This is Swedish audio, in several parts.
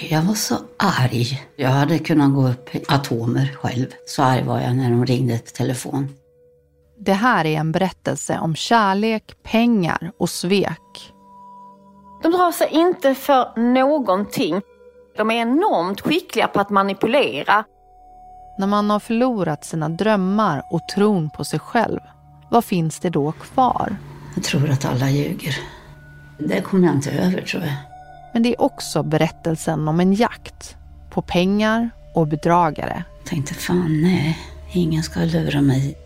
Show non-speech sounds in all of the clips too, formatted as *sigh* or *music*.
Jag var så arg. Jag hade kunnat gå upp i atomer själv. Så arg var jag när de ringde till telefon. Det här är en berättelse om kärlek, pengar och svek. De drar sig inte för någonting. De är enormt skickliga på att manipulera. När man har förlorat sina drömmar och tron på sig själv, vad finns det då kvar? Jag tror att alla ljuger. Det kommer jag inte över tror jag. Men det är också berättelsen om en jakt på pengar och bedragare. Jag tänkte fan nej, ingen ska lura mig.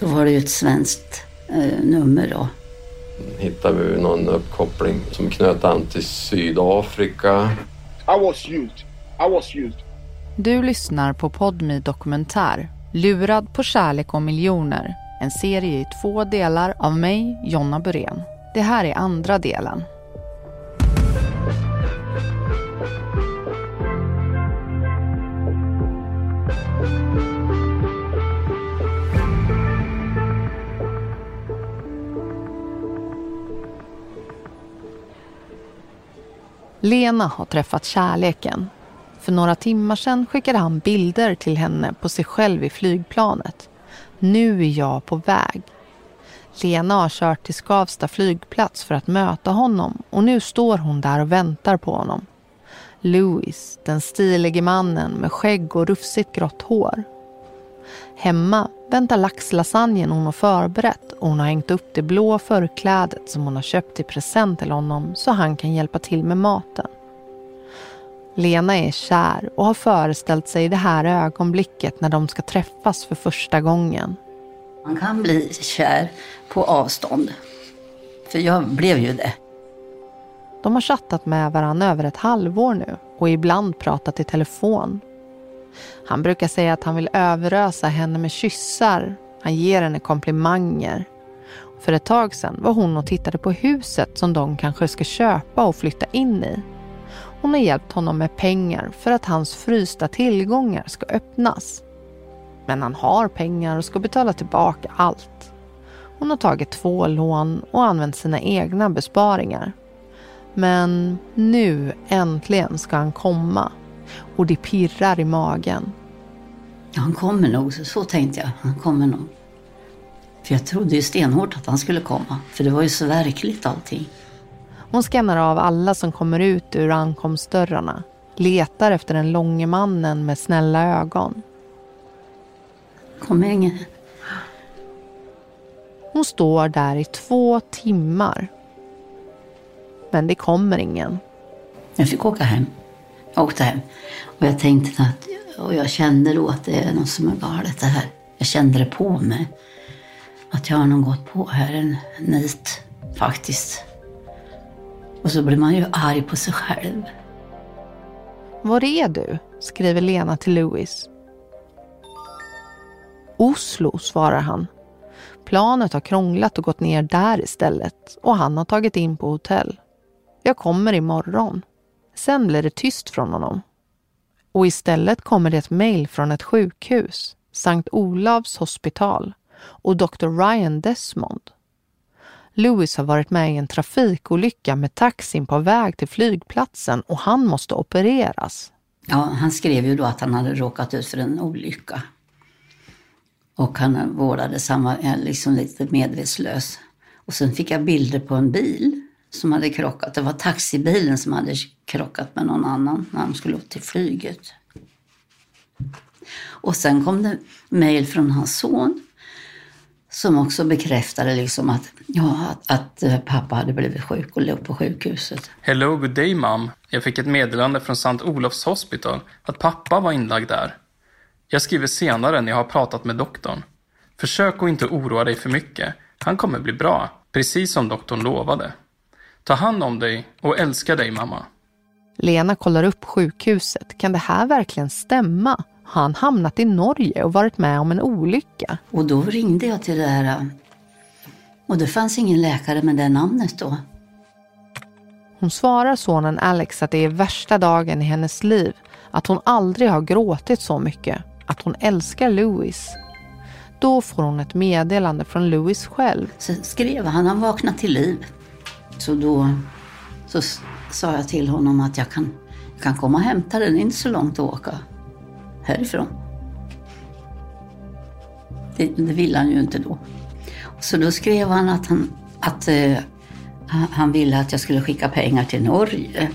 Då var det ju ett svenskt eh, nummer då. hittade vi någon uppkoppling som knöt an till Sydafrika. I was used. I was used. Du lyssnar på Podmi Dokumentär, Lurad på kärlek och miljoner. En serie i två delar av mig, Jonna Burén. Det här är andra delen. Lena har träffat kärleken. För några timmar sedan skickade han bilder till henne på sig själv i flygplanet. Nu är jag på väg. Lena har kört till Skavsta flygplats för att möta honom och nu står hon där och väntar på honom. Louis, den stilige mannen med skägg och rufsigt grått hår. Hemma väntar laxlasagnen hon har förberett och hon har hängt upp det blå förklädet som hon har köpt i present till honom så han kan hjälpa till med maten. Lena är kär och har föreställt sig det här ögonblicket när de ska träffas för första gången. Man kan bli kär på avstånd. För jag blev ju det. De har chattat med varandra över ett halvår nu och ibland pratat i telefon. Han brukar säga att han vill överösa henne med kyssar. Han ger henne komplimanger. För ett tag sedan var hon och tittade på huset som de kanske ska köpa och flytta in i. Hon har hjälpt honom med pengar för att hans frysta tillgångar ska öppnas. Men han har pengar och ska betala tillbaka allt. Hon har tagit två lån och använt sina egna besparingar. Men nu äntligen ska han komma och det pirrar i magen. Han kommer nog, så tänkte jag. Han kommer nog. För jag trodde ju stenhårt att han skulle komma. För det var ju så verkligt allting. Hon skannar av alla som kommer ut ur ankomstdörrarna. Letar efter den långe mannen med snälla ögon. Kommer ingen. Hon står där i två timmar. Men det kommer ingen. Jag fick åka hem. Jag åkte hem. Och jag tänkte att, och jag kände då att det är något som är galet det här. Jag kände det på mig. Att jag har nog gått på här en nit, faktiskt. Och så blir man ju arg på sig själv. Var är du? skriver Lena till Louis. Oslo, svarar han. Planet har krånglat och gått ner där istället och han har tagit in på hotell. Jag kommer imorgon. Sen blir det tyst från honom. Och istället kommer det ett mejl från ett sjukhus, Sankt Olavs hospital och Dr. Ryan Desmond. Lewis har varit med i en trafikolycka med taxin på väg till flygplatsen och han måste opereras. Ja, han skrev ju då att han hade råkat ut för en olycka. Och han vårdades, han var eh, liksom lite medvetslös. Och sen fick jag bilder på en bil som hade krockat. Det var taxibilen som hade krockat med någon annan när de skulle till flyget. Och sen kom det mejl från hans son som också bekräftade liksom att, ja, att, att eh, pappa hade blivit sjuk och låg på sjukhuset. Hello, good day mom. Jag fick ett meddelande från Sankt Olofs hospital att pappa var inlagd där. Jag skriver senare när jag har pratat med doktorn. Försök att inte oroa dig för mycket. Han kommer bli bra, precis som doktorn lovade. Ta hand om dig och älska dig mamma. Lena kollar upp sjukhuset. Kan det här verkligen stämma? Han hamnat i Norge och varit med om en olycka. Och då ringde jag till det här och det fanns ingen läkare med det namnet då. Hon svarar sonen Alex att det är värsta dagen i hennes liv. Att hon aldrig har gråtit så mycket. Att hon älskar Louis. Då får hon ett meddelande från Louis själv. Så skrev han, han vaknade till liv. Så då så sa jag till honom att jag kan, jag kan komma och hämta den, det är inte så långt att åka härifrån. Det, det ville han ju inte då. Så då skrev han att han, att, uh, han ville att jag skulle skicka pengar till Norge.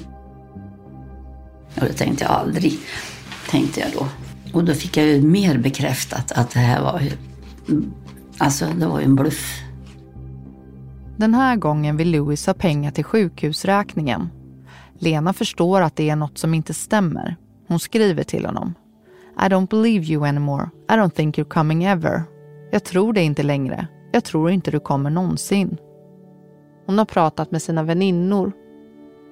Och det tänkte jag aldrig, tänkte jag då. Och då fick jag ju mer bekräftat att det här var ju, alltså det var ju en bluff. Den här gången vill Louis ha pengar till sjukhusräkningen. Lena förstår att det är något som inte stämmer. Hon skriver till honom. I don't believe you anymore. I don't think you're coming ever. Jag tror dig inte längre. Jag tror inte du kommer någonsin. Hon har pratat med sina väninnor.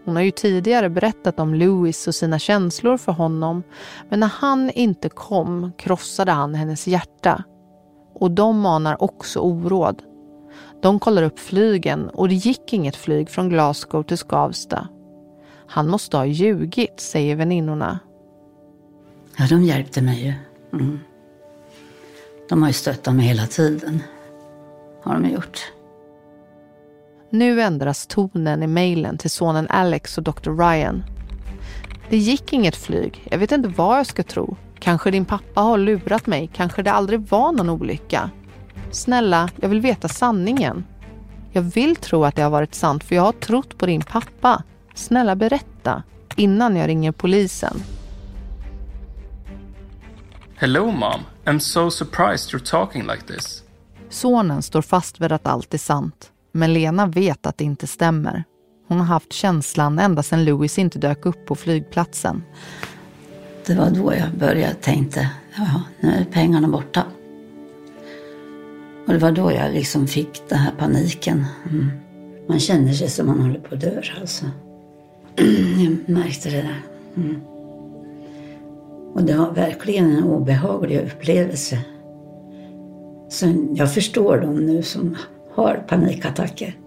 Hon har ju tidigare berättat om Louis och sina känslor för honom. Men när han inte kom krossade han hennes hjärta. Och de manar också oråd. De kollar upp flygen och det gick inget flyg från Glasgow till Skavsta. Han måste ha ljugit, säger väninnorna. Ja, de hjälpte mig ju. Mm. De har ju stöttat mig hela tiden. Har de gjort. Nu ändras tonen i mejlen till sonen Alex och Dr. Ryan. Det gick inget flyg. Jag vet inte vad jag ska tro. Kanske din pappa har lurat mig. Kanske det aldrig var någon olycka. Snälla, jag vill veta sanningen. Jag vill tro att det har varit sant för jag har trott på din pappa. Snälla berätta innan jag ringer polisen. Hello mom, I'm so surprised you're talking like this. Sonen står fast vid att allt är sant. Men Lena vet att det inte stämmer. Hon har haft känslan ända sedan Louis inte dök upp på flygplatsen. Det var då jag började tänkte, ja, nu är pengarna borta. Och det var då jag liksom fick den här paniken. Mm. Man känner sig som man håller på att dö alltså. *clears throat* jag märkte det där. Mm. Och det var verkligen en obehaglig upplevelse. Så jag förstår dem nu som har panikattacker.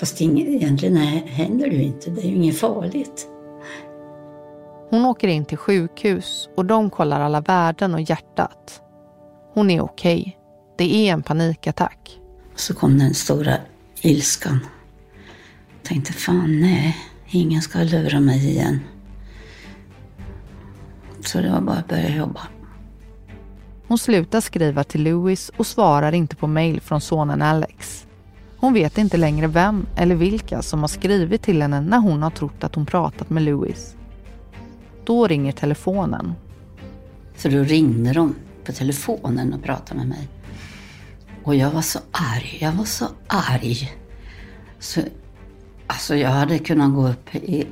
Fast egentligen händer det ju inte, det är ju inget farligt. Hon åker in till sjukhus och de kollar alla värden och hjärtat. Hon är okej. Okay. Det är en panikattack. Så kom den stora ilskan. Jag tänkte, fan nej, ingen ska lura mig igen. Så det var bara att börja jobba. Hon slutar skriva till Louis och svarar inte på mejl från sonen Alex. Hon vet inte längre vem eller vilka som har skrivit till henne när hon har trott att hon pratat med Louis. Då ringer telefonen. Så då ringde de på telefonen och pratade med mig. Och jag var så arg, jag var så arg. Så, alltså jag hade kunnat gå upp i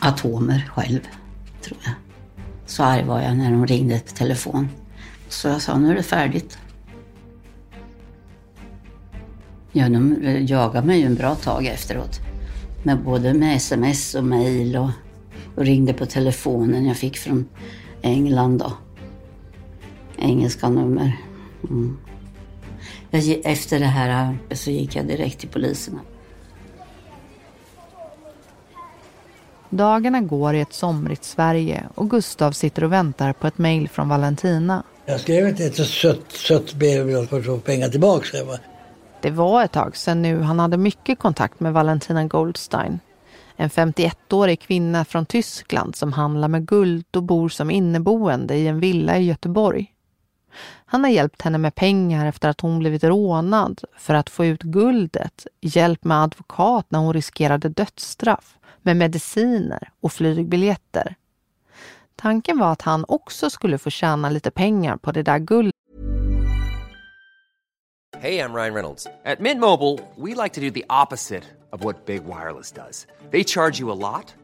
atomer själv, tror jag. Så arg var jag när de ringde på telefon. Så jag sa, nu är det färdigt. Ja, de eh, jagade mig ju en bra tag efteråt. Med både med sms och mejl och, och, ringde på telefonen jag fick från England då. Engelska nummer. Mm. Jag, efter det här så gick jag direkt till polisen. Dagarna går i ett somrigt Sverige och Gustav sitter och väntar på ett mejl från Valentina. Jag skrev inte ett sött, sött brev för att få pengar tillbaka. Det var ett tag sedan nu han hade mycket kontakt med Valentina Goldstein. En 51-årig kvinna från Tyskland som handlar med guld och bor som inneboende i en villa i Göteborg. Han har hjälpt henne med pengar efter att hon blivit rånad för att få ut guldet, hjälp med advokat när hon riskerade dödsstraff, med mediciner och flygbiljetter. Tanken var att han också skulle få tjäna lite pengar på det där guldet. Hej, jag Ryan Reynolds. På Midmobile vill we like to do opposite of vad Big Wireless gör. De laddar dig mycket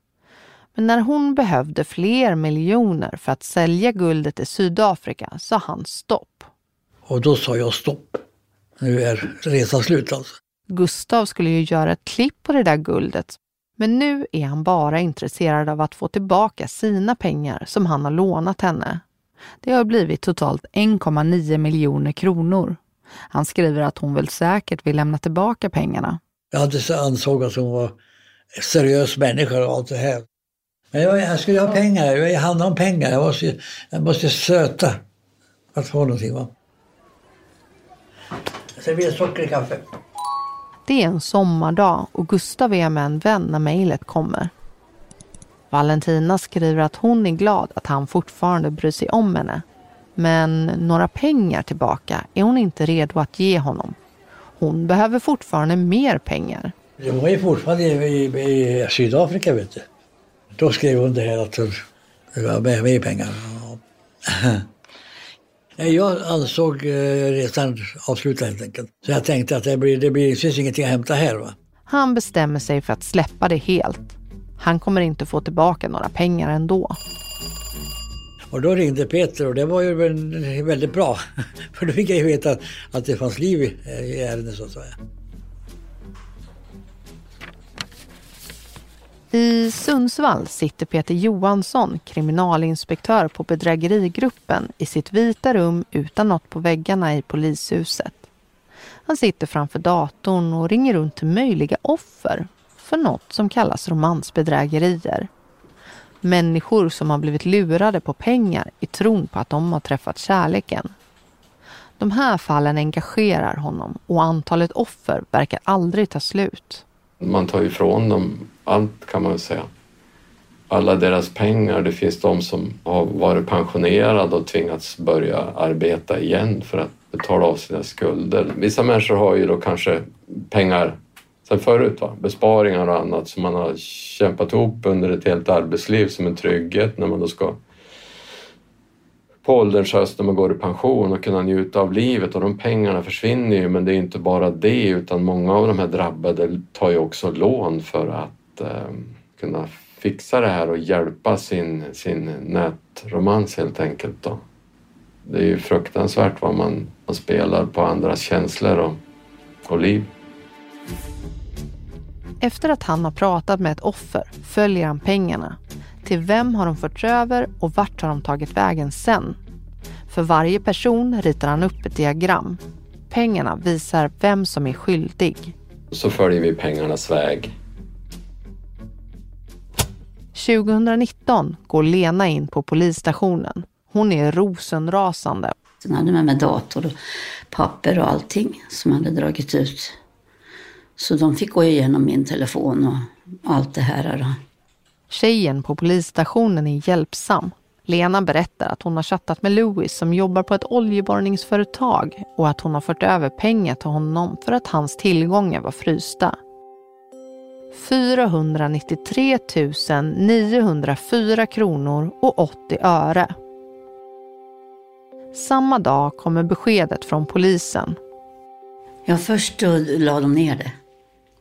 Men när hon behövde fler miljoner för att sälja guldet i Sydafrika sa han stopp. Och då sa jag stopp. Nu är resan slut alltså. Gustav skulle ju göra ett klipp på det där guldet. Men nu är han bara intresserad av att få tillbaka sina pengar som han har lånat henne. Det har blivit totalt 1,9 miljoner kronor. Han skriver att hon väl säkert vill lämna tillbaka pengarna. Jag hade ansåg att hon var en seriös människa och allt det här. Men jag, jag skulle ha pengar, jag handlade om pengar. Jag måste, jag måste söta att få någonting. Va? Sen blir det socker i kaffe. Det är en sommardag och Gustav är med en vän när mejlet kommer. Valentina skriver att hon är glad att han fortfarande bryr sig om henne. Men några pengar tillbaka är hon inte redo att ge honom. Hon behöver fortfarande mer pengar. Var ju fortfarande i, i, i Sydafrika vet du. Då skrev hon det här att hon var med, med pengar. *laughs* Jag ansåg resan avslutad helt enkelt. Så jag tänkte att det, blir, det, blir, finns ingenting att hämta här. Va? Han bestämmer sig för att släppa det helt. Han kommer inte få tillbaka några pengar ändå. Och då ringde Peter och det var ju väldigt bra. *laughs* För då fick jag ju veta att, det fanns liv i, i ärendet så att säga. I Sundsvall sitter Peter Johansson, kriminalinspektör på bedrägerigruppen, i sitt vita rum utan något på väggarna i polishuset. Han sitter framför datorn och ringer runt till möjliga offer för något som kallas romansbedrägerier. Människor som har blivit lurade på pengar i tron på att de har träffat kärleken. De här fallen engagerar honom och antalet offer verkar aldrig ta slut. Man tar ifrån dem allt kan man säga. Alla deras pengar. Det finns de som har varit pensionerade och tvingats börja arbeta igen för att betala av sina skulder. Vissa människor har ju då kanske pengar sen förut, va? besparingar och annat som man har kämpat ihop under ett helt arbetsliv som en trygghet när man då ska på ålderns höst när man går i pension och kunna njuta av livet och de pengarna försvinner ju men det är inte bara det utan många av de här drabbade tar ju också lån för att kunna fixa det här och hjälpa sin, sin nätromans helt enkelt. Då. Det är ju fruktansvärt vad man, man spelar på andras känslor och, och liv. Efter att han har pratat med ett offer följer han pengarna. Till vem har de förts över och vart har de tagit vägen sen? För varje person ritar han upp ett diagram. Pengarna visar vem som är skyldig. Så följer vi pengarnas väg. 2019 går Lena in på polisstationen. Hon är rosenrasande. Sen hade med mig dator och papper och allting som hade dragit ut. Så de fick gå igenom min telefon och allt det här. Tjejen på polisstationen är hjälpsam. Lena berättar att hon har chattat med Louis som jobbar på ett oljeborrningsföretag och att hon har fört över pengar till honom för att hans tillgångar var frysta. 493 904 kronor och 80 öre. Samma dag kommer beskedet från polisen. Ja, först la de ner det.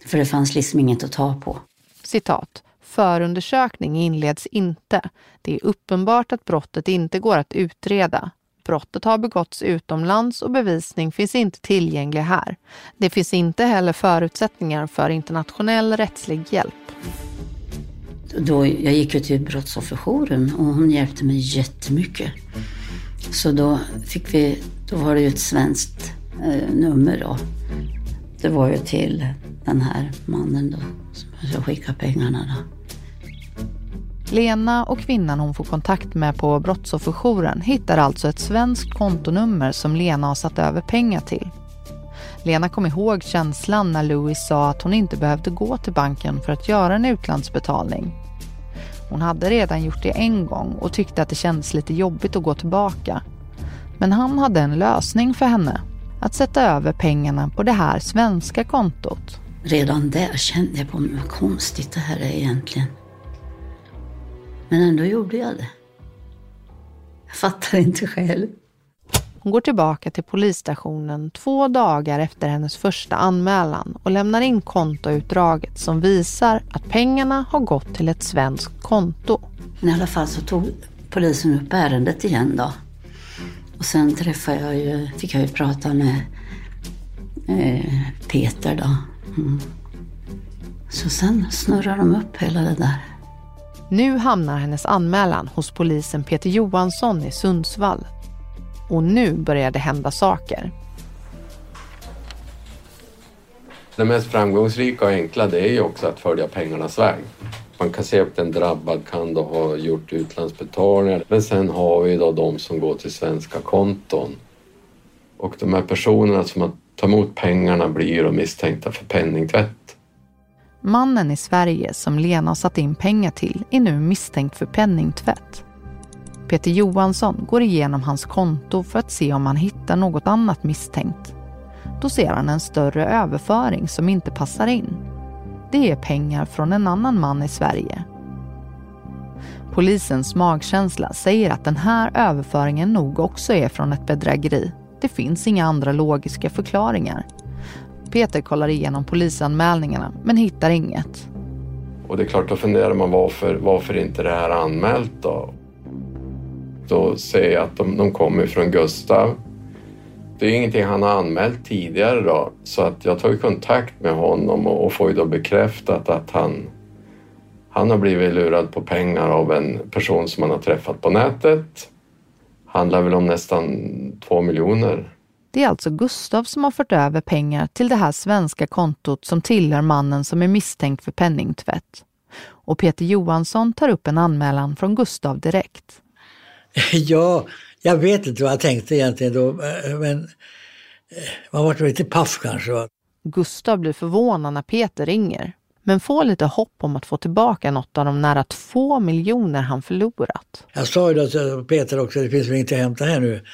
För det fanns liksom inget att ta på. Citat. Förundersökning inleds inte. Det är uppenbart att brottet inte går att utreda. Brottet har begåtts utomlands och bevisning finns inte tillgänglig här. Det finns inte heller förutsättningar för internationell rättslig hjälp. Då, jag gick ju till Brottsofferjouren och hon hjälpte mig jättemycket. Så då fick vi, då var det ju ett svenskt eh, nummer då. Det var ju till den här mannen då som jag skickade pengarna då. Lena och kvinnan hon får kontakt med på Brottsofferjouren hittar alltså ett svenskt kontonummer som Lena har satt över pengar till. Lena kom ihåg känslan när Louis sa att hon inte behövde gå till banken för att göra en utlandsbetalning. Hon hade redan gjort det en gång och tyckte att det kändes lite jobbigt att gå tillbaka. Men han hade en lösning för henne. Att sätta över pengarna på det här svenska kontot. Redan där kände jag på mig vad konstigt det här är egentligen. Men ändå gjorde jag det. Jag fattar inte själv. Hon går tillbaka till polisstationen två dagar efter hennes första anmälan och lämnar in kontoutdraget som visar att pengarna har gått till ett svenskt konto. Men i alla fall så tog polisen upp ärendet igen då. Och sen träffade jag ju, fick jag ju prata med eh, Peter då. Mm. Så sen snurrar de upp hela det där. Nu hamnar hennes anmälan hos polisen Peter Johansson i Sundsvall. Och nu börjar det hända saker. Det mest framgångsrika och enkla det är ju också att följa pengarnas väg. Man kan se att en drabbad kan då ha gjort utlandsbetalningar men sen har vi då de som går till svenska konton. Och de här personerna som har tagit emot pengarna blir då misstänkta för penningtvätt. Mannen i Sverige som Lena har satt in pengar till är nu misstänkt för penningtvätt. Peter Johansson går igenom hans konto för att se om han hittar något annat misstänkt. Då ser han en större överföring som inte passar in. Det är pengar från en annan man i Sverige. Polisens magkänsla säger att den här överföringen nog också är från ett bedrägeri. Det finns inga andra logiska förklaringar. Peter kollar igenom polisanmälningarna men hittar inget. Och det är klart, då funderar man varför, varför inte det här är anmält då? Då ser jag att de, de kommer från Gustav. Det är ingenting han har anmält tidigare då, så att jag tar kontakt med honom och, och får ju då bekräftat att han, han har blivit lurad på pengar av en person som han har träffat på nätet. Handlar väl om nästan två miljoner. Det är alltså Gustav som har fört över pengar till det här svenska kontot som tillhör mannen som är misstänkt för penningtvätt. Och Peter Johansson tar upp en anmälan från Gustav direkt. *laughs* Ja, jag vet inte vad jag tänkte egentligen då, men man var lite paff kanske. Va? Gustav blir förvånad när Peter ringer, men får lite hopp om att få tillbaka något av de nära två miljoner han förlorat. Jag sa ju till Peter också, det finns väl inget att hämta här nu.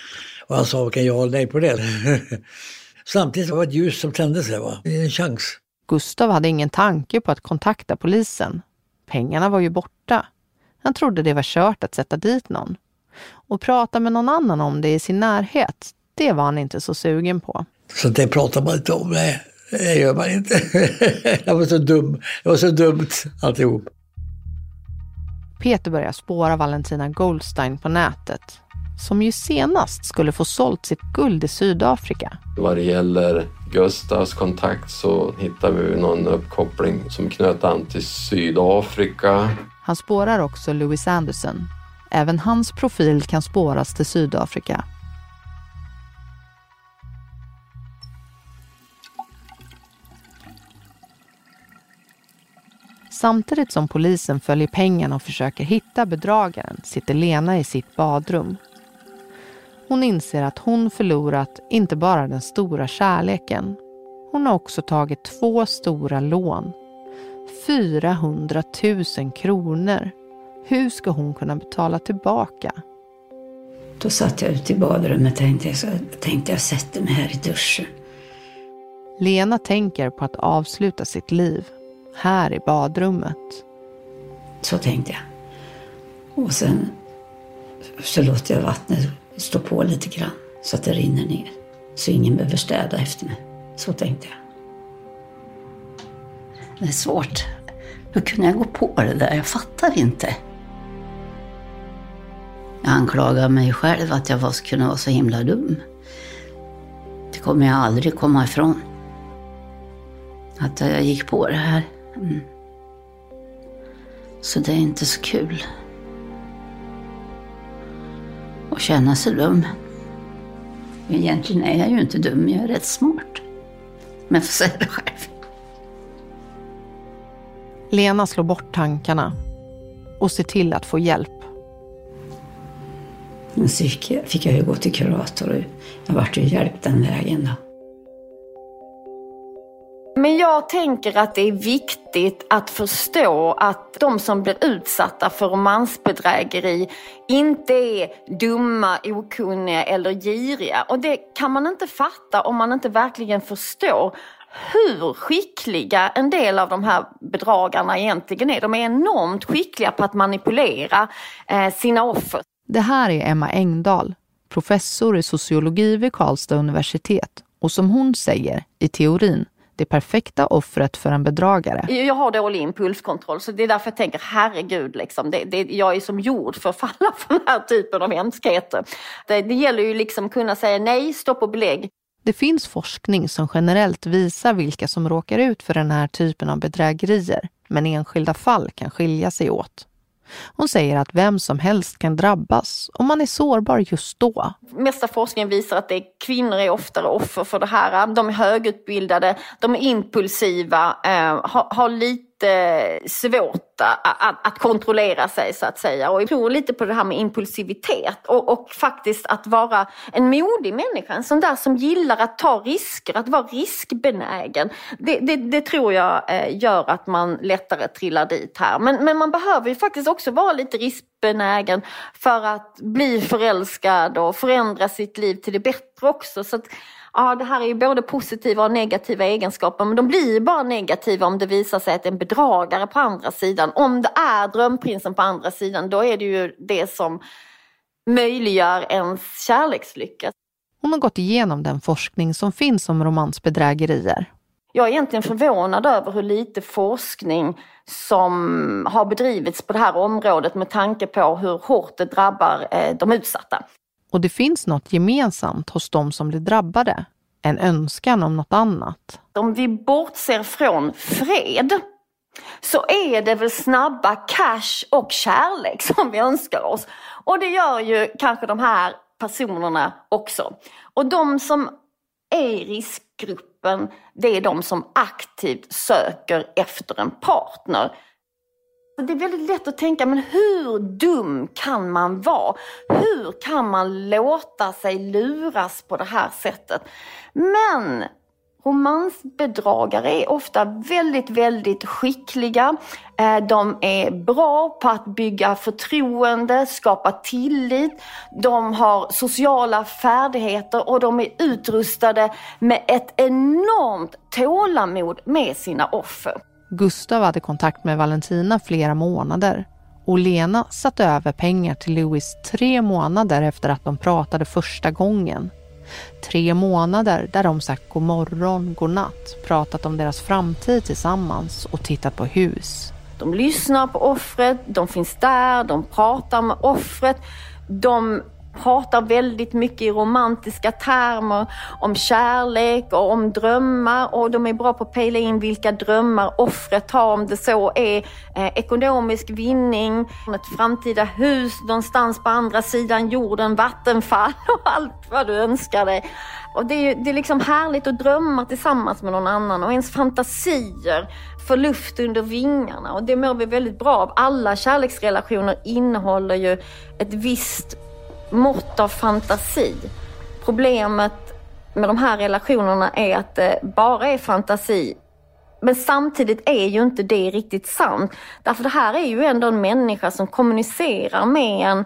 Och han sa varken ja eller nej på det. *laughs* Samtidigt var det ett ljus som tändes där, va? en chans. Gustav hade ingen tanke på att kontakta polisen. Pengarna var ju borta. Han trodde det var kört att sätta dit någon. Och prata med någon annan om det i sin närhet, det var han inte så sugen på. Så det pratar man inte om, nej. Det gör man inte. *laughs* jag var så dum. Det var så dumt alltihop. Peter börjar spåra Valentina Goldstein på nätet som ju senast skulle få sålt sitt guld i Sydafrika. Vad det gäller Gustavs kontakt så hittar vi någon uppkoppling som knöt an till Sydafrika. Han spårar också Louis Anderson. Även hans profil kan spåras till Sydafrika. Samtidigt som polisen följer pengarna och försöker hitta bedragaren sitter Lena i sitt badrum hon inser att hon förlorat inte bara den stora kärleken. Hon har också tagit två stora lån. 400 000 kronor. Hur ska hon kunna betala tillbaka? Då satt jag ute i badrummet och tänkte, så tänkte jag sätter mig här i duschen. Lena tänker på att avsluta sitt liv här i badrummet. Så tänkte jag. Och sen så låter jag vattnet stå på lite grann så att det rinner ner. Så ingen behöver städa efter mig. Så tänkte jag. Det är svårt. Hur kunde jag gå på det där? Jag fattar inte. Jag anklagar mig själv att jag var, kunde vara så himla dum. Det kommer jag aldrig komma ifrån. Att jag gick på det här. Mm. Så det är inte så kul och känna sig dum. Egentligen är jag ju inte dum, jag är rätt smart. Men jag får säga det själv. Lena slår bort tankarna och ser till att få hjälp. Men så fick jag ju gå till kurator och jag vart ju hjälpt den vägen då. Men jag tänker att det är viktigt att förstå att de som blir utsatta för romansbedrägeri inte är dumma, okunniga eller giriga. Och det kan man inte fatta om man inte verkligen förstår hur skickliga en del av de här bedragarna egentligen är. De är enormt skickliga på att manipulera eh, sina offer. Det här är Emma Engdahl, professor i sociologi vid Karlstad universitet och som hon säger, i teorin, det perfekta offret för en bedragare. Jag har dålig impulskontroll så det är därför jag tänker herregud, liksom, det, det, jag är som gjord för att falla för den här typen av hemskheter. Det, det gäller ju liksom kunna säga nej, stopp och belägg. Det finns forskning som generellt visar vilka som råkar ut för den här typen av bedrägerier, men enskilda fall kan skilja sig åt. Hon säger att vem som helst kan drabbas om man är sårbar just då. Mesta forskningen visar att det är, kvinnor är oftare offer för det här. De är högutbildade, de är impulsiva, eh, har, har lite svårt att, att, kontrollera sig så att säga. Och jag tror lite på det här med impulsivitet och, och, faktiskt att vara en modig människa. En sån där som gillar att ta risker, att vara riskbenägen. Det, det, det tror jag eh, gör att man lättare trillar dit här. Men, men man behöver ju faktiskt också vara lite riskbenägen för att bli förälskad och förändra sitt liv till det bättre också. Så att, ja, det här är ju både positiva och negativa egenskaper, men de blir bara negativa om det visar sig att det är en bedragare på andra sidan. Om det är drömprinsen på andra sidan, då är det ju det som möjliggör ens kärlekslycka. Hon har gått igenom den forskning som finns om romansbedrägerier. Jag är egentligen förvånad över hur lite forskning som har bedrivits på det här området med tanke på hur hårt det drabbar eh, de utsatta. Och det finns något gemensamt hos de som blir drabbade. En önskan om något annat. Om vi bortser från fred så är det väl snabba cash och kärlek som vi önskar oss. Och det gör ju kanske de här personerna också. Och de som är i riskgruppen, det är de som aktivt söker efter en partner. Det är väldigt lätt att tänka, men hur dum kan man vara? Hur kan man låta sig luras på det här sättet? Men romansbedragare är ofta väldigt, väldigt skickliga. Eh, de är bra på att bygga förtroende, skapa tillit. De har sociala färdigheter och de är utrustade med ett enormt tålamod med sina offer. Gustav hade kontakt med Valentina flera månader och Lena satte över pengar till Louis tre månader efter att de pratade första gången. Tre månader där de sagt god morgon, god natt, pratat om deras framtid tillsammans och tittat på hus. De lyssnar på offret, de finns där, de pratar med offret. De pratar väldigt mycket i romantiska termer om kärlek och om drömmar och de är bra på att pejla in vilka drömmar offret har om det så är eh, ekonomisk vinning, ett framtida hus någonstans på andra sidan jorden, vattenfall *laughs* och allt vad du önskar dig. Och det är, det är liksom härligt att drömma tillsammans med någon annan och ens fantasier får luft under vingarna och det mår vi väldigt bra av. Alla kärleksrelationer innehåller ju ett visst mått av fantasi. Problemet med de här relationerna är att det bara är fantasi. Men samtidigt är ju inte det riktigt sant. Därför det här är ju ändå en människa som kommunicerar med en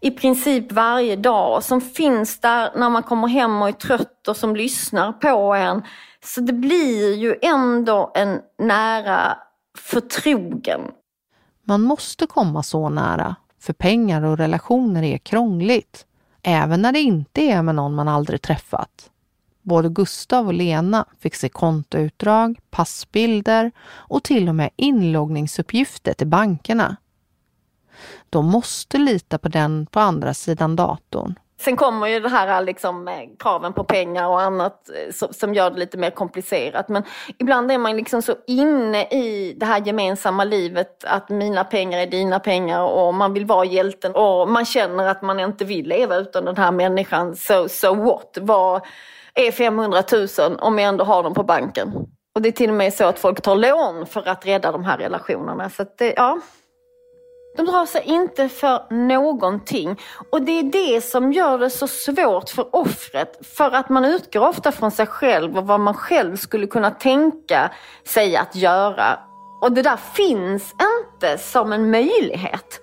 i princip varje dag, som finns där när man kommer hem och är trött och som lyssnar på en. Så det blir ju ändå en nära förtrogen. Man måste komma så nära för pengar och relationer är krångligt, även när det inte är med någon man aldrig träffat. Både Gustav och Lena fick se kontoutdrag, passbilder och till och med inloggningsuppgifter till bankerna. De måste lita på den på andra sidan datorn Sen kommer ju det här liksom, eh, kraven på pengar och annat eh, som gör det lite mer komplicerat. Men ibland är man liksom så inne i det här gemensamma livet att mina pengar är dina pengar och man vill vara hjälten och man känner att man inte vill leva utan den här människan. So, so what? Vad är 500 000 om jag ändå har dem på banken? Och det är till och med så att folk tar lån för att rädda de här relationerna. Så att det, ja, de drar sig inte för någonting. Och det är det som gör det så svårt för offret. För att man utgår ofta från sig själv och vad man själv skulle kunna tänka sig att göra. Och det där finns inte som en möjlighet.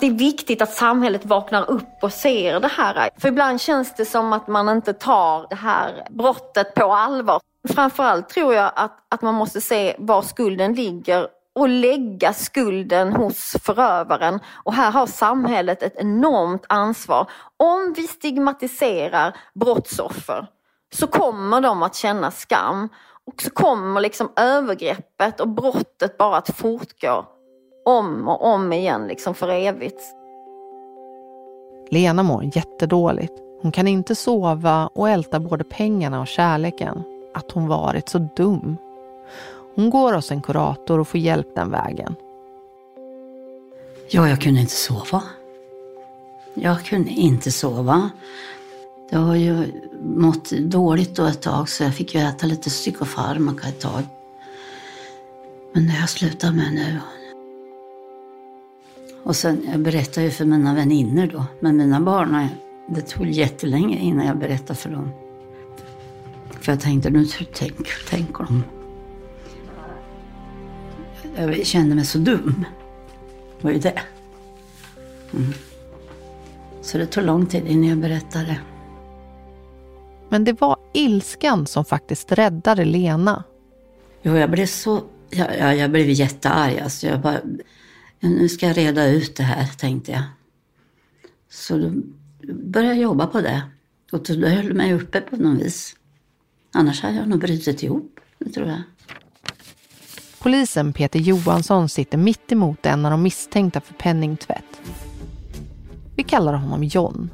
Det är viktigt att samhället vaknar upp och ser det här. För ibland känns det som att man inte tar det här brottet på allvar. Framförallt tror jag att, att man måste se var skulden ligger och lägga skulden hos förövaren. Och här har samhället ett enormt ansvar. Om vi stigmatiserar brottsoffer så kommer de att känna skam och så kommer liksom övergreppet och brottet bara att fortgå om och om igen liksom för evigt. Lena mår jättedåligt. Hon kan inte sova och älta både pengarna och kärleken. Att hon varit så dum. Hon går hos en kurator och får hjälp den vägen. Ja, jag kunde inte sova. Jag kunde inte sova. Jag har ju mått dåligt då ett tag så jag fick ju äta lite psykofarmaka ett tag. Men det har jag slutat med nu. Och sen, jag berättade ju för mina vänner då, men mina barn, det tog jättelänge innan jag berättade för dem. För jag tänkte, nu tänker, tänker de. Jag kände mig så dum. Det var ju det. Mm. Så det tog lång tid innan jag berättade. Men det var ilskan som faktiskt räddade Lena. Jo, jag blev så... Jag, jag, jag blev jättearg. Alltså jag bara, nu ska jag reda ut det här, tänkte jag. Så då började jag jobba på det. Och det höll mig uppe på något vis. Annars hade jag nog brutit ihop, det tror jag. Polisen Peter Johansson sitter mitt emot en av de misstänkta för penningtvätt. Vi kallar honom John.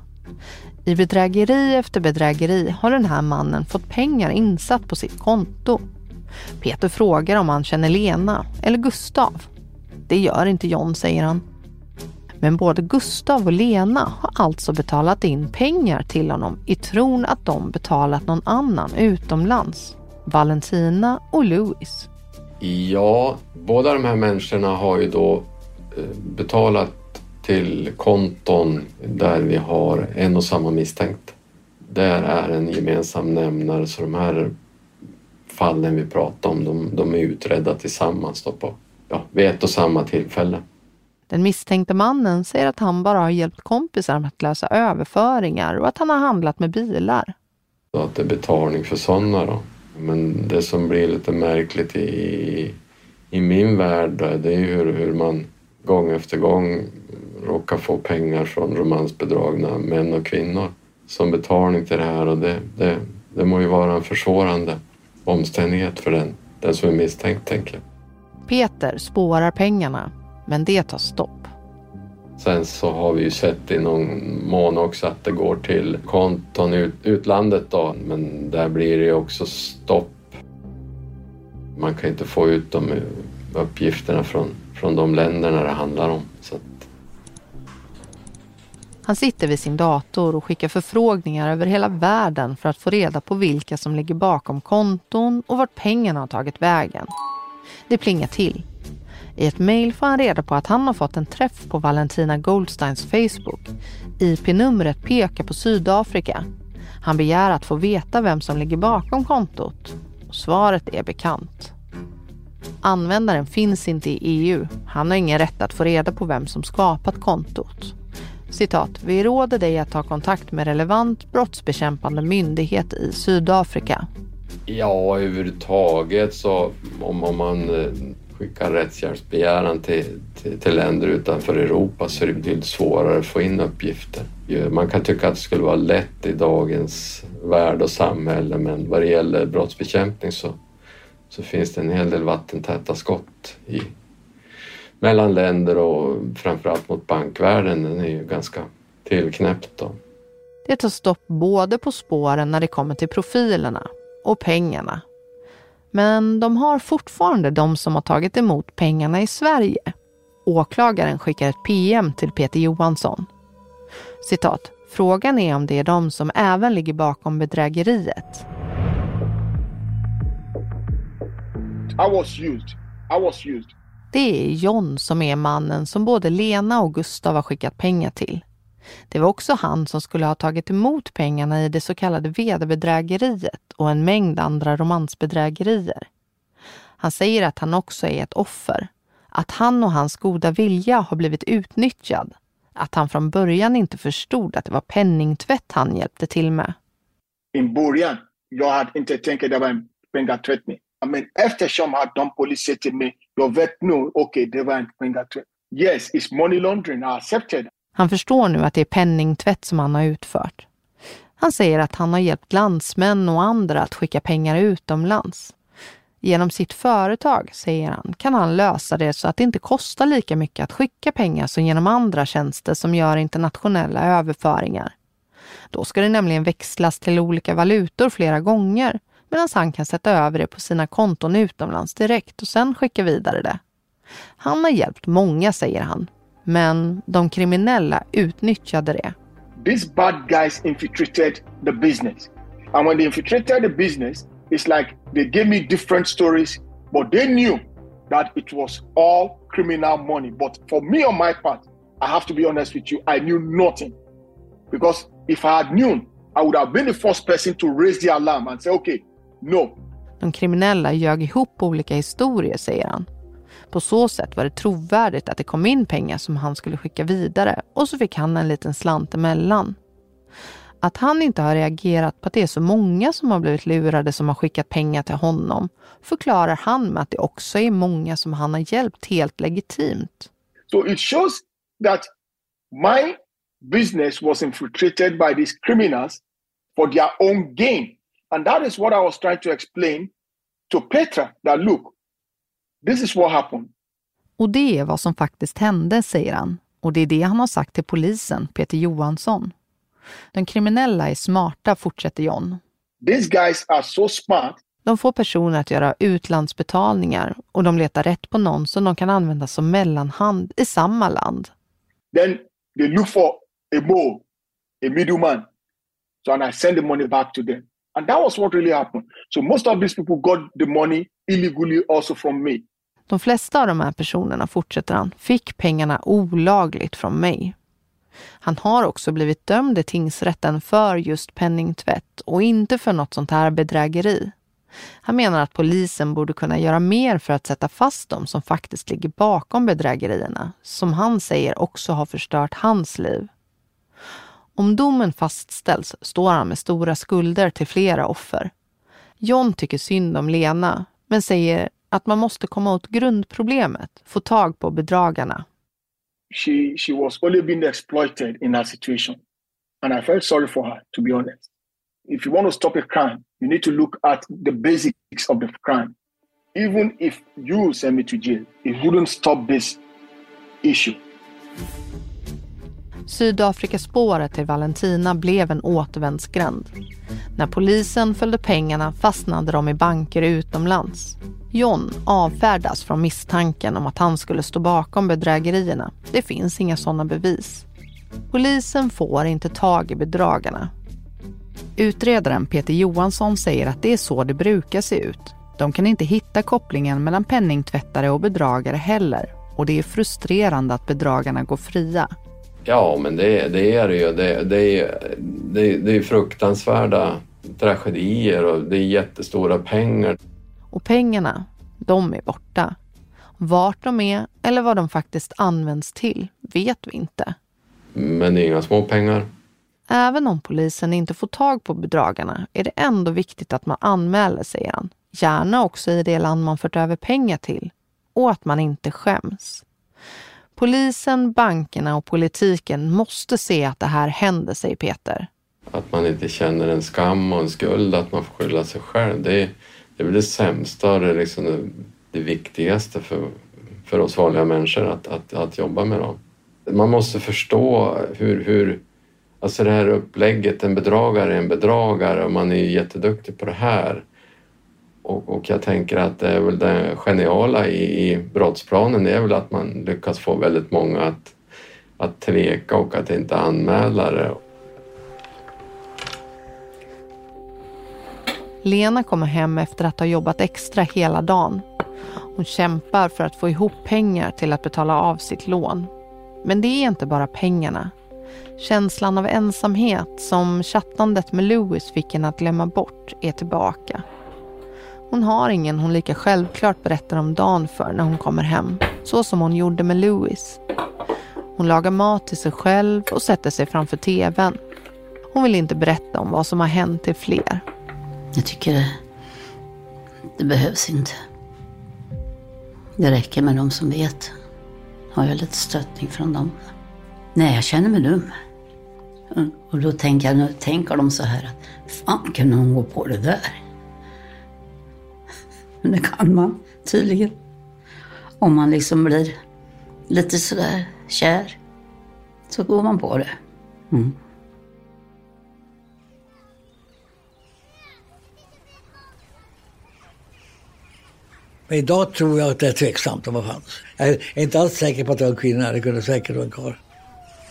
I bedrägeri efter bedrägeri har den här mannen fått pengar insatt på sitt konto. Peter frågar om han känner Lena eller Gustav. Det gör inte John, säger han. Men både Gustav och Lena har alltså betalat in pengar till honom i tron att de betalat någon annan utomlands. Valentina och Louis. Ja, båda de här människorna har ju då eh, betalat till konton där vi har en och samma misstänkt. Där är en gemensam nämnare så de här fallen vi pratar om de, de är utredda tillsammans då på, ja, vid ett och samma tillfälle. Den misstänkte mannen säger att han bara har hjälpt kompisar med att lösa överföringar och att han har handlat med bilar. Så att det är betalning för sådana då. Men det som blir lite märkligt i, i min värld det är hur, hur man gång efter gång råkar få pengar från romansbedragna män och kvinnor som betalning till det här och det, det, det må ju vara en försvårande omständighet för den, den som är misstänkt, tänker jag. Peter spårar pengarna, men det tar stopp. Sen så har vi ju sett i någon mån också att det går till konton i utlandet då, men där blir det ju också stopp. Man kan inte få ut de uppgifterna från, från de länderna det handlar om. Så att... Han sitter vid sin dator och skickar förfrågningar över hela världen för att få reda på vilka som ligger bakom konton och vart pengarna har tagit vägen. Det plingar till i ett mejl får han reda på att han har fått en träff på Valentina Goldsteins Facebook. IP-numret pekar på Sydafrika. Han begär att få veta vem som ligger bakom kontot. Svaret är bekant. Användaren finns inte i EU. Han har ingen rätt att få reda på vem som skapat kontot. Citat, vi råder dig att ta kontakt med relevant brottsbekämpande myndighet i Sydafrika. Ja, överhuvudtaget så om, om man eh, skicka rättshjälpsbegäran till, till, till, länder utanför Europa så är det betydligt svårare att få in uppgifter. Man kan tycka att det skulle vara lätt i dagens värld och samhälle men vad det gäller brottsbekämpning så, så finns det en hel del vattentäta skott i, mellan länder och framförallt mot bankvärlden. Den är ju ganska tillknäppt. Då. Det tar stopp både på spåren när det kommer till profilerna och pengarna men de har fortfarande de som har tagit emot pengarna i Sverige. Åklagaren skickar ett PM till Peter Johansson. Citat. Frågan är om det är de som även ligger bakom bedrägeriet. I was used. I was used. Det är John som är mannen som både Lena och Gustav har skickat pengar till. Det var också han som skulle ha tagit emot pengarna i det så kallade vederbedrägeriet och en mängd andra romansbedrägerier. Han säger att han också är ett offer. Att han och hans goda vilja har blivit utnyttjad. Att han från början inte förstod att det var penningtvätt han hjälpte till med. I början, jag hade inte tänkt att det var en pengatvättning. Men eftersom att de polisen till mig jag vet know, okay, det var en pengatvätt. Yes, it's money laundering. I accepted. Han förstår nu att det är penningtvätt som han har utfört. Han säger att han har hjälpt landsmän och andra att skicka pengar utomlands. Genom sitt företag, säger han, kan han lösa det så att det inte kostar lika mycket att skicka pengar som genom andra tjänster som gör internationella överföringar. Då ska det nämligen växlas till olika valutor flera gånger medan han kan sätta över det på sina konton utomlands direkt och sen skicka vidare det. Han har hjälpt många, säger han, men de kriminella utnyttjade det. These bad guys infiltrated the business. And when they infiltrated the business, it's like they gave me different stories, but they knew that it was all criminal money. But for me on my part, I have to be honest with you, I knew nothing. Because if I had known, I would have been the first person to raise the alarm and say, okay, no. De kriminella ljög ihop olika historier, säger han. På så sätt var det trovärdigt att det kom in pengar som han skulle skicka vidare och så fick han en liten slant emellan. Att han inte har reagerat på att det är så många som har blivit lurade som har skickat pengar till honom förklarar han med att det också är många som han har hjälpt helt legitimt. So it shows that my business was infiltrated by these criminals for their own gain. And that is what I was trying to explain to Petra that look, this is what happened. Och det är vad som faktiskt hände, säger han. Och det är det han har sagt till polisen, Peter Johansson. De kriminella är smarta, fortsätter John. These guys are so smart. De får personer att göra utlandsbetalningar och de letar rätt på någon som de kan använda som mellanhand i samma land. Then they look for a mole, a middleman. So and I send the money back to them. And that was what really happened. So most of these people got the money illegally also from me. De flesta av de här personerna, fortsätter han, fick pengarna olagligt från mig. Han har också blivit dömd i tingsrätten för just penningtvätt och inte för något sånt här bedrägeri. Han menar att polisen borde kunna göra mer för att sätta fast dem som faktiskt ligger bakom bedrägerierna, som han säger också har förstört hans liv. Om domen fastställs står han med stora skulder till flera offer. John tycker synd om Lena, men säger att man måste komma åt grundproblemet, få tag på bedragarna. She, she was only being exploited in that situation. And I felt sorry for her, to be honest. If you want to stop a crime, you need to look at the basics of the crime. Even if you send me to jail, it wouldn't stop this issue. Sydafrikaspåret till Valentina blev en återvändsgränd. När polisen följde pengarna fastnade de i banker utomlands. John avfärdas från misstanken om att han skulle stå bakom bedrägerierna. Det finns inga sådana bevis. Polisen får inte tag i bedragarna. Utredaren Peter Johansson säger att det är så det brukar se ut. De kan inte hitta kopplingen mellan penningtvättare och bedragare heller. Och det är frustrerande att bedragarna går fria. Ja, men det, det är det ju. Det, det, är, det, det är fruktansvärda tragedier och det är jättestora pengar. Och pengarna, de är borta. Vart de är eller vad de faktiskt används till vet vi inte. Men det är inga små pengar. Även om polisen inte får tag på bedragarna är det ändå viktigt att man anmäler, säger han. Gärna också i det land man fört över pengar till. Och att man inte skäms. Polisen, bankerna och politiken måste se att det här händer, säger Peter. Att man inte känner en skam och en skuld, att man får skylla sig själv. Det är, det är väl det sämsta och det, liksom det, det viktigaste för, för oss vanliga människor att, att, att jobba med dem. Man måste förstå hur, hur alltså det här upplägget, en bedragare är en bedragare och man är jätteduktig på det här. Och, och jag tänker att det är väl det geniala i, i brottsplanen det är väl att man lyckas få väldigt många att, att tveka och att inte anmäla det. Lena kommer hem efter att ha jobbat extra hela dagen. Hon kämpar för att få ihop pengar till att betala av sitt lån. Men det är inte bara pengarna. Känslan av ensamhet som chattandet med Louis fick henne att glömma bort är tillbaka. Hon har ingen hon lika självklart berättar om dagen för när hon kommer hem. Så som hon gjorde med Louis. Hon lagar mat till sig själv och sätter sig framför tvn. Hon vill inte berätta om vad som har hänt till fler. Jag tycker det, det behövs inte. Det räcker med de som vet. Har jag lite stöttning från dem. Nej, jag känner mig dum. Och då tänker jag, nu tänker de så här att fan kunde hon gå på det där? Men det kan man tydligen. Om man liksom blir lite sådär kär så går man på det. Mm. Men idag tror jag att det är tveksamt om vad fanns. Jag är inte alls säker på att det var en kvinna, det kunde säkert vara en karl.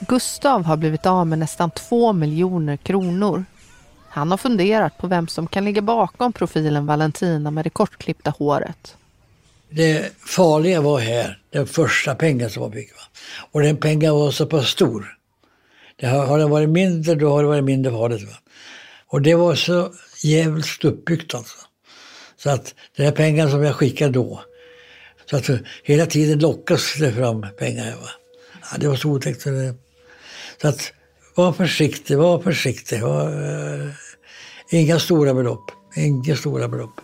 Gustav har blivit av med nästan två miljoner kronor. Han har funderat på vem som kan ligga bakom profilen Valentina med det kortklippta håret. Det farliga var här, den första pengen som var fick. Och den pengen var så pass stor. Det har, har den varit mindre, då har det varit mindre farligt. Va? Och det var så jävligt uppbyggt alltså. Så att den här pengen som jag skickade då, så att hela tiden lockas det fram pengar. Va? Ja, det var så otäckt. Så att var försiktig, var försiktig. Var, uh, inga stora belopp. Inga stora belopp.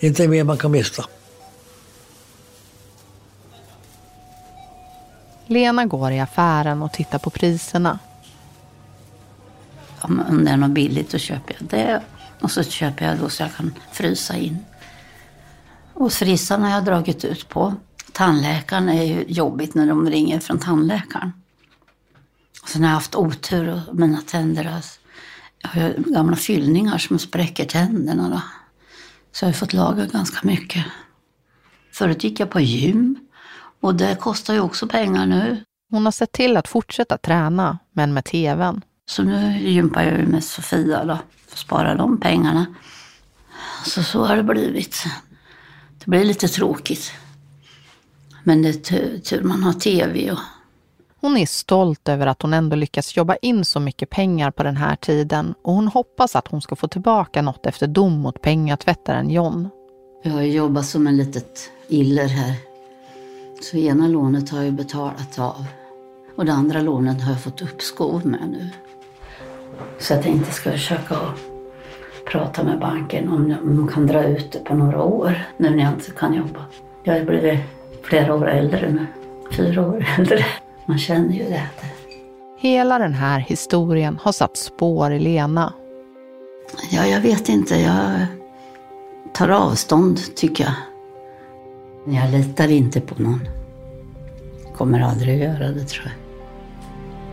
Inte mer man kan mista. Lena går i affären och tittar på priserna. Om det är något billigt då köper jag det. Och så köper jag då så jag kan frysa in. Och frissan har jag dragit ut på. Tandläkaren är ju jobbigt när de ringer från tandläkaren. Och sen har jag haft otur och mina tänder jag har gamla fyllningar som spräcker tänderna. Då. Så jag har fått laga ganska mycket. Förut gick jag på gym och det kostar ju också pengar nu. Hon har sett till att fortsätta träna, men med tvn. Så nu gympar jag med Sofia då, för att spara de pengarna. Så så har det blivit. Det blir lite tråkigt. Men det är tur man har tv och hon är stolt över att hon ändå lyckats jobba in så mycket pengar på den här tiden och hon hoppas att hon ska få tillbaka något efter dom mot pengatvättaren John. Jag har jobbat som en litet iller här. Så ena lånet har jag betalat av och det andra lånet har jag fått uppskov med nu. Så jag tänkte ska försöka prata med banken om de kan dra ut det på några år nu när jag inte kan jobba. Jag har blivit flera år äldre nu, fyra år äldre. Man känner ju det. Hela den här historien har satt spår i Lena. Ja, jag vet inte. Jag tar avstånd, tycker jag. Jag litar inte på någon. Kommer aldrig att göra det, tror jag.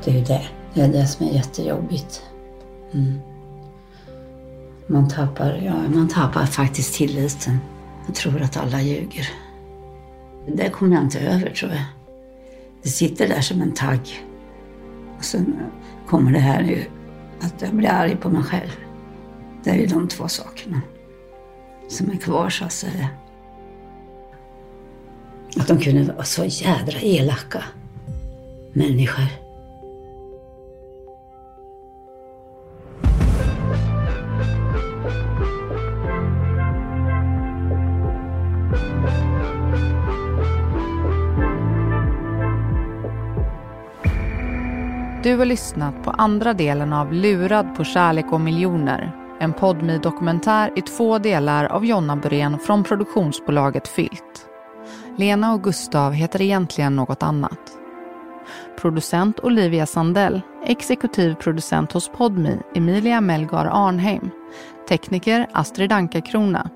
Det är ju det. Det är det som är jättejobbigt. Mm. Man, tappar, ja, man tappar faktiskt tilliten. Jag tror att alla ljuger. Det kommer jag inte över, tror jag. Det sitter där som en tagg. Och sen kommer det här nu, att jag blir arg på mig själv. Det är ju de två sakerna som är kvar så att säga. Att de kunde vara så jädra elaka människor. Du har lyssnat på andra delen av Lurad på kärlek och miljoner. En podmi dokumentär i två delar av Jonna Burén från produktionsbolaget Filt. Lena och Gustav heter egentligen något annat. Producent Olivia Sandell, exekutiv producent hos Podmi Emilia Melgar Arnheim, tekniker Astrid Anka Krona.